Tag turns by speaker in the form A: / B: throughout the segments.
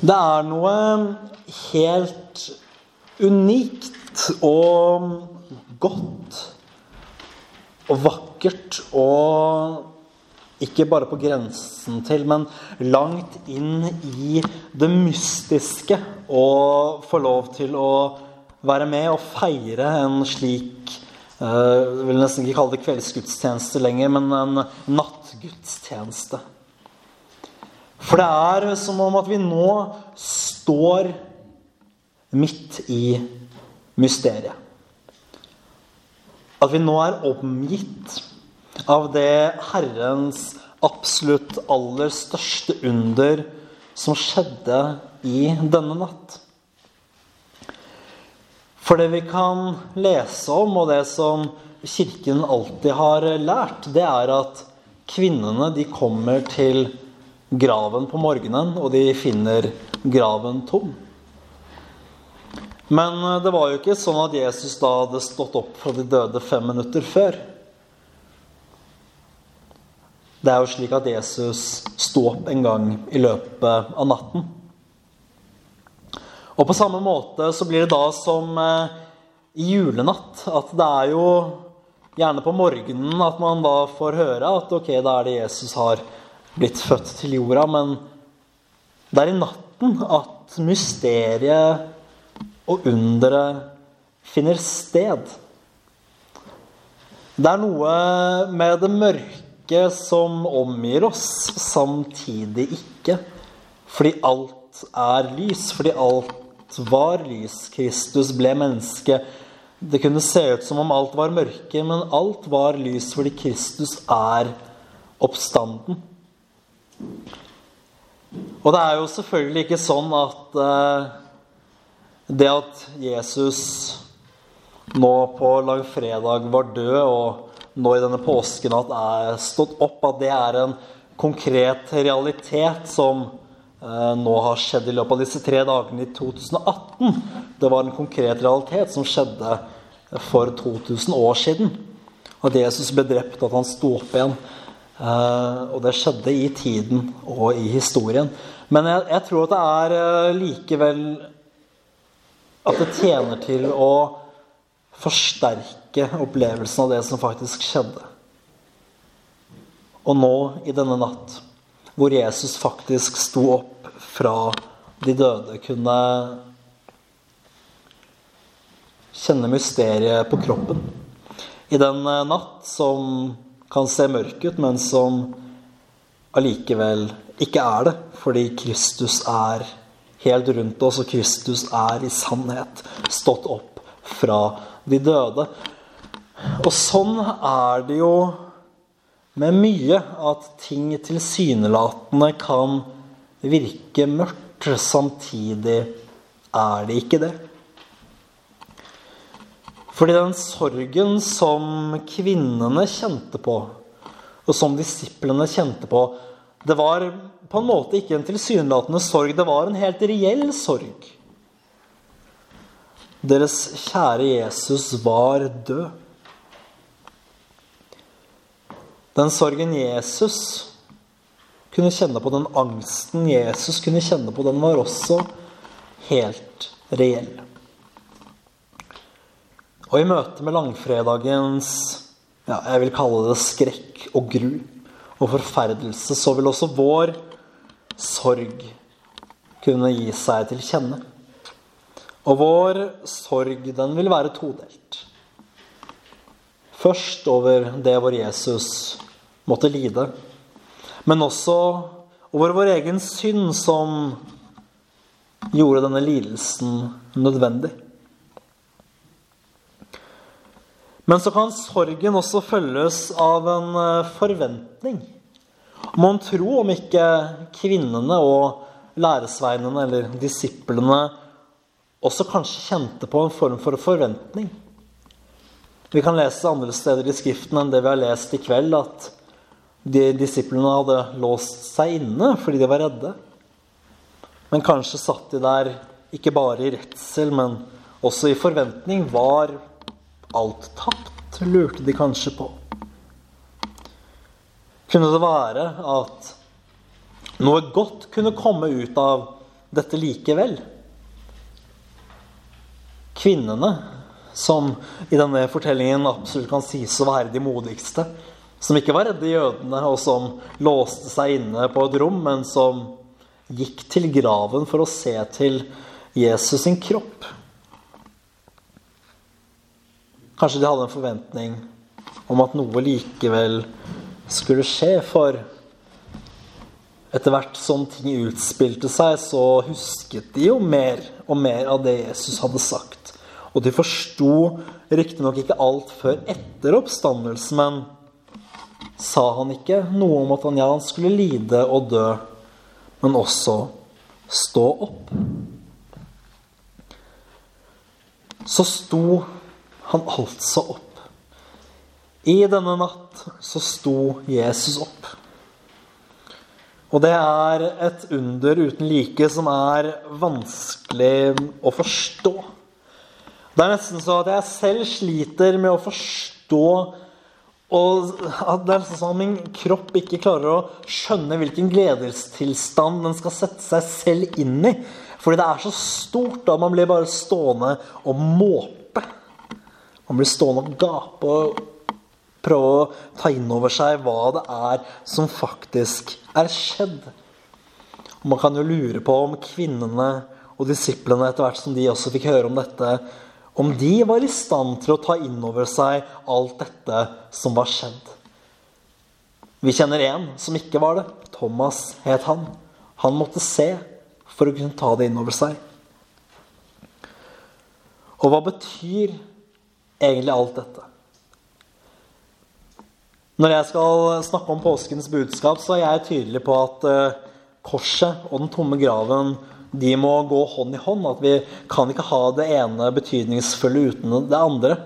A: Det er noe helt unikt og godt og vakkert og ikke bare på grensen til, men langt inn i det mystiske å få lov til å være med og feire en slik eh, Jeg vil nesten ikke kalle det kveldsgudstjeneste lenger, men en nattgudstjeneste. For det er som om at vi nå står midt i mysteriet. At vi nå er omgitt av det Herrens absolutt aller største under som skjedde i denne natt. For det vi kan lese om, og det som Kirken alltid har lært, det er at kvinnene de kommer til graven på morgenen, og de finner graven tom. Men det var jo ikke sånn at Jesus da hadde stått opp fra de døde fem minutter før. Det er jo slik at Jesus sto opp en gang i løpet av natten. Og på samme måte så blir det da som eh, i julenatt, at det er jo gjerne på morgenen at man da får høre at ok, da er det Jesus har blitt født til jorda. Men det er i natten at mysteriet og underet finner sted. Det er noe med det mørke som omgir oss, samtidig ikke. Fordi alt er lys, fordi alt var lys. Kristus ble menneske. Det kunne se ut som om alt var mørke, men alt var lys fordi Kristus er oppstanden. Og det er jo selvfølgelig ikke sånn at uh, det at Jesus nå på langfredag var død, og nå i denne påskenatt er stått opp, at det er en konkret realitet som Eh, nå har skjedd i løpet av disse tre dagene i 2018. Det var en konkret realitet som skjedde for 2000 år siden. At Jesus ble drept, at han sto opp igjen. Eh, og det skjedde i tiden og i historien. Men jeg, jeg tror at det er eh, likevel At det tjener til å forsterke opplevelsen av det som faktisk skjedde. Og nå, i denne natt, hvor Jesus faktisk sto opp fra de døde kunne kjenne mysteriet på kroppen. I den eh, natt som kan se mørk ut, men som allikevel ikke er det, fordi Kristus er helt rundt oss, og Kristus er i sannhet stått opp fra de døde. Og sånn er det jo med mye at ting tilsynelatende kan virke mørkt. Samtidig er det ikke det. Fordi den sorgen som kvinnene kjente på, og som disiplene kjente på, det var på en måte ikke en tilsynelatende sorg, det var en helt reell sorg. Deres kjære Jesus var død. Den sorgen Jesus kunne kjenne på, den angsten Jesus kunne kjenne på, den var også helt reell. Og i møte med langfredagens ja, jeg vil kalle det skrekk og gru og forferdelse, så vil også vår sorg kunne gi seg til kjenne. Og vår sorg, den vil være todelt. Først over det hvor Jesus måtte lide men også over vår egen synd som gjorde denne lidelsen nødvendig. Men så kan sorgen også følges av en eh, forventning. Mon tro om ikke kvinnene og læresveinene eller disiplene også kanskje kjente på en form for forventning. Vi kan lese andre steder i Skriften enn det vi har lest i kveld, at de disiplene hadde låst seg inne fordi de var redde. Men kanskje satt de der ikke bare i redsel, men også i forventning. Var alt tapt, lurte de kanskje på. Kunne det være at noe godt kunne komme ut av dette likevel. Kvinnene, som i denne fortellingen absolutt kan sies å være de modigste, som ikke var redde jødene, og som låste seg inne på et rom, men som gikk til graven for å se til Jesus sin kropp. Kanskje de hadde en forventning om at noe likevel skulle skje, for etter hvert som ting utspilte seg, så husket de jo mer og mer av det Jesus hadde sagt. Og de forsto riktignok ikke alt før etter oppstandelsen, men sa han ikke noe om at han ja, han skulle lide og dø, men også stå opp? Så sto han altså opp. I denne natt så sto Jesus opp. Og det er et under uten like som er vanskelig å forstå. Det er nesten så at jeg selv sliter med å forstå og at det er sånn at min kropp ikke klarer å skjønne hvilken gledestilstand den skal sette seg selv inn i. Fordi det er så stort at man blir bare stående og måpe. Man blir stående og gape og prøve å ta inn over seg hva det er som faktisk er skjedd. Og man kan jo lure på om kvinnene og disiplene, etter hvert som de også fikk høre om dette, om de var i stand til å ta inn over seg alt dette som var skjedd. Vi kjenner en som ikke var det. Thomas het han. Han måtte se for å kunne ta det inn over seg. Og hva betyr egentlig alt dette? Når jeg skal snakke om påskens budskap, så er jeg tydelig på at uh, korset og den tomme graven de må gå hånd i hånd. At vi kan ikke ha det ene betydningsfulle uten det andre.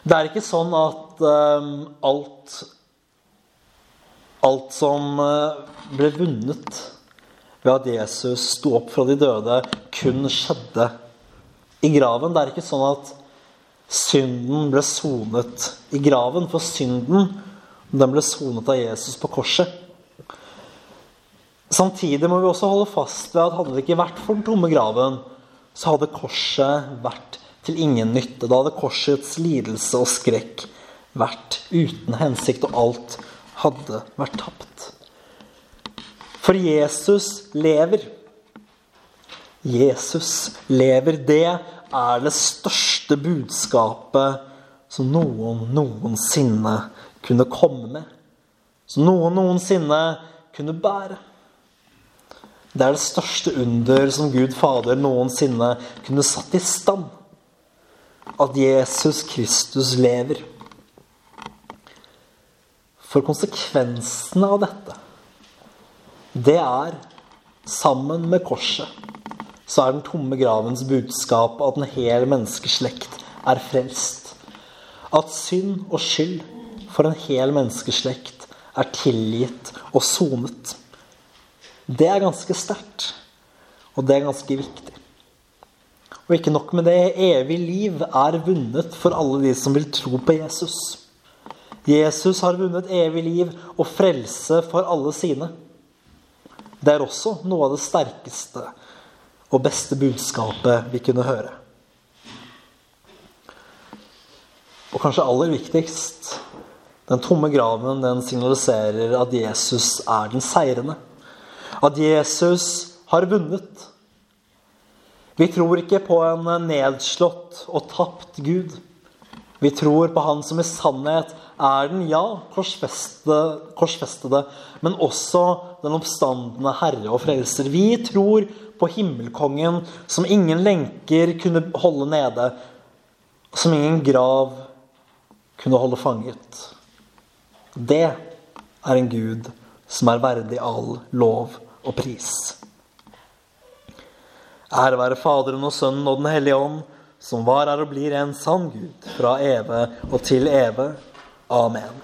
A: Det er ikke sånn at uh, alt Alt som uh, ble vunnet ved at Jesus sto opp fra de døde, kun skjedde i graven. Det er ikke sånn at synden ble sonet i graven. For synden den ble sonet av Jesus på korset. Samtidig må vi også holde fast ved at hadde det ikke vært for den tomme graven, så hadde korset vært til ingen nytte. Da hadde korsets lidelse og skrekk vært uten hensikt, og alt hadde vært tapt. For Jesus lever. Jesus lever. Det er det største budskapet som noen noensinne kunne komme med. Som noen noensinne kunne bære. Det er det største under som Gud Fader noensinne kunne satt i stand. At Jesus Kristus lever. For konsekvensene av dette, det er, sammen med korset så er den tomme gravens budskap at en hel menneskeslekt er frelst. At synd og skyld for en hel menneskeslekt er tilgitt og sonet. Det er ganske sterkt, og det er ganske viktig. Og ikke nok med det, evig liv er vunnet for alle de som vil tro på Jesus. Jesus har vunnet evig liv og frelse for alle sine. Det er også noe av det sterkeste og beste budskapet vi kunne høre. Og kanskje aller viktigst den tomme graven den signaliserer at Jesus er den seirende. At Jesus har vunnet. Vi tror ikke på en nedslått og tapt Gud. Vi tror på Han som i sannhet er den, ja, korsfestede, korsfestede men også den oppstandende Herre og Frelser. Vi tror på himmelkongen som ingen lenker kunne holde nede, som ingen grav kunne holde fanget. Det er en Gud som er verdig all lov og pris. Ære være Faderen og Sønnen og Den hellige ånd, som var, er og blir en sann Gud, fra eve og til eve. Amen.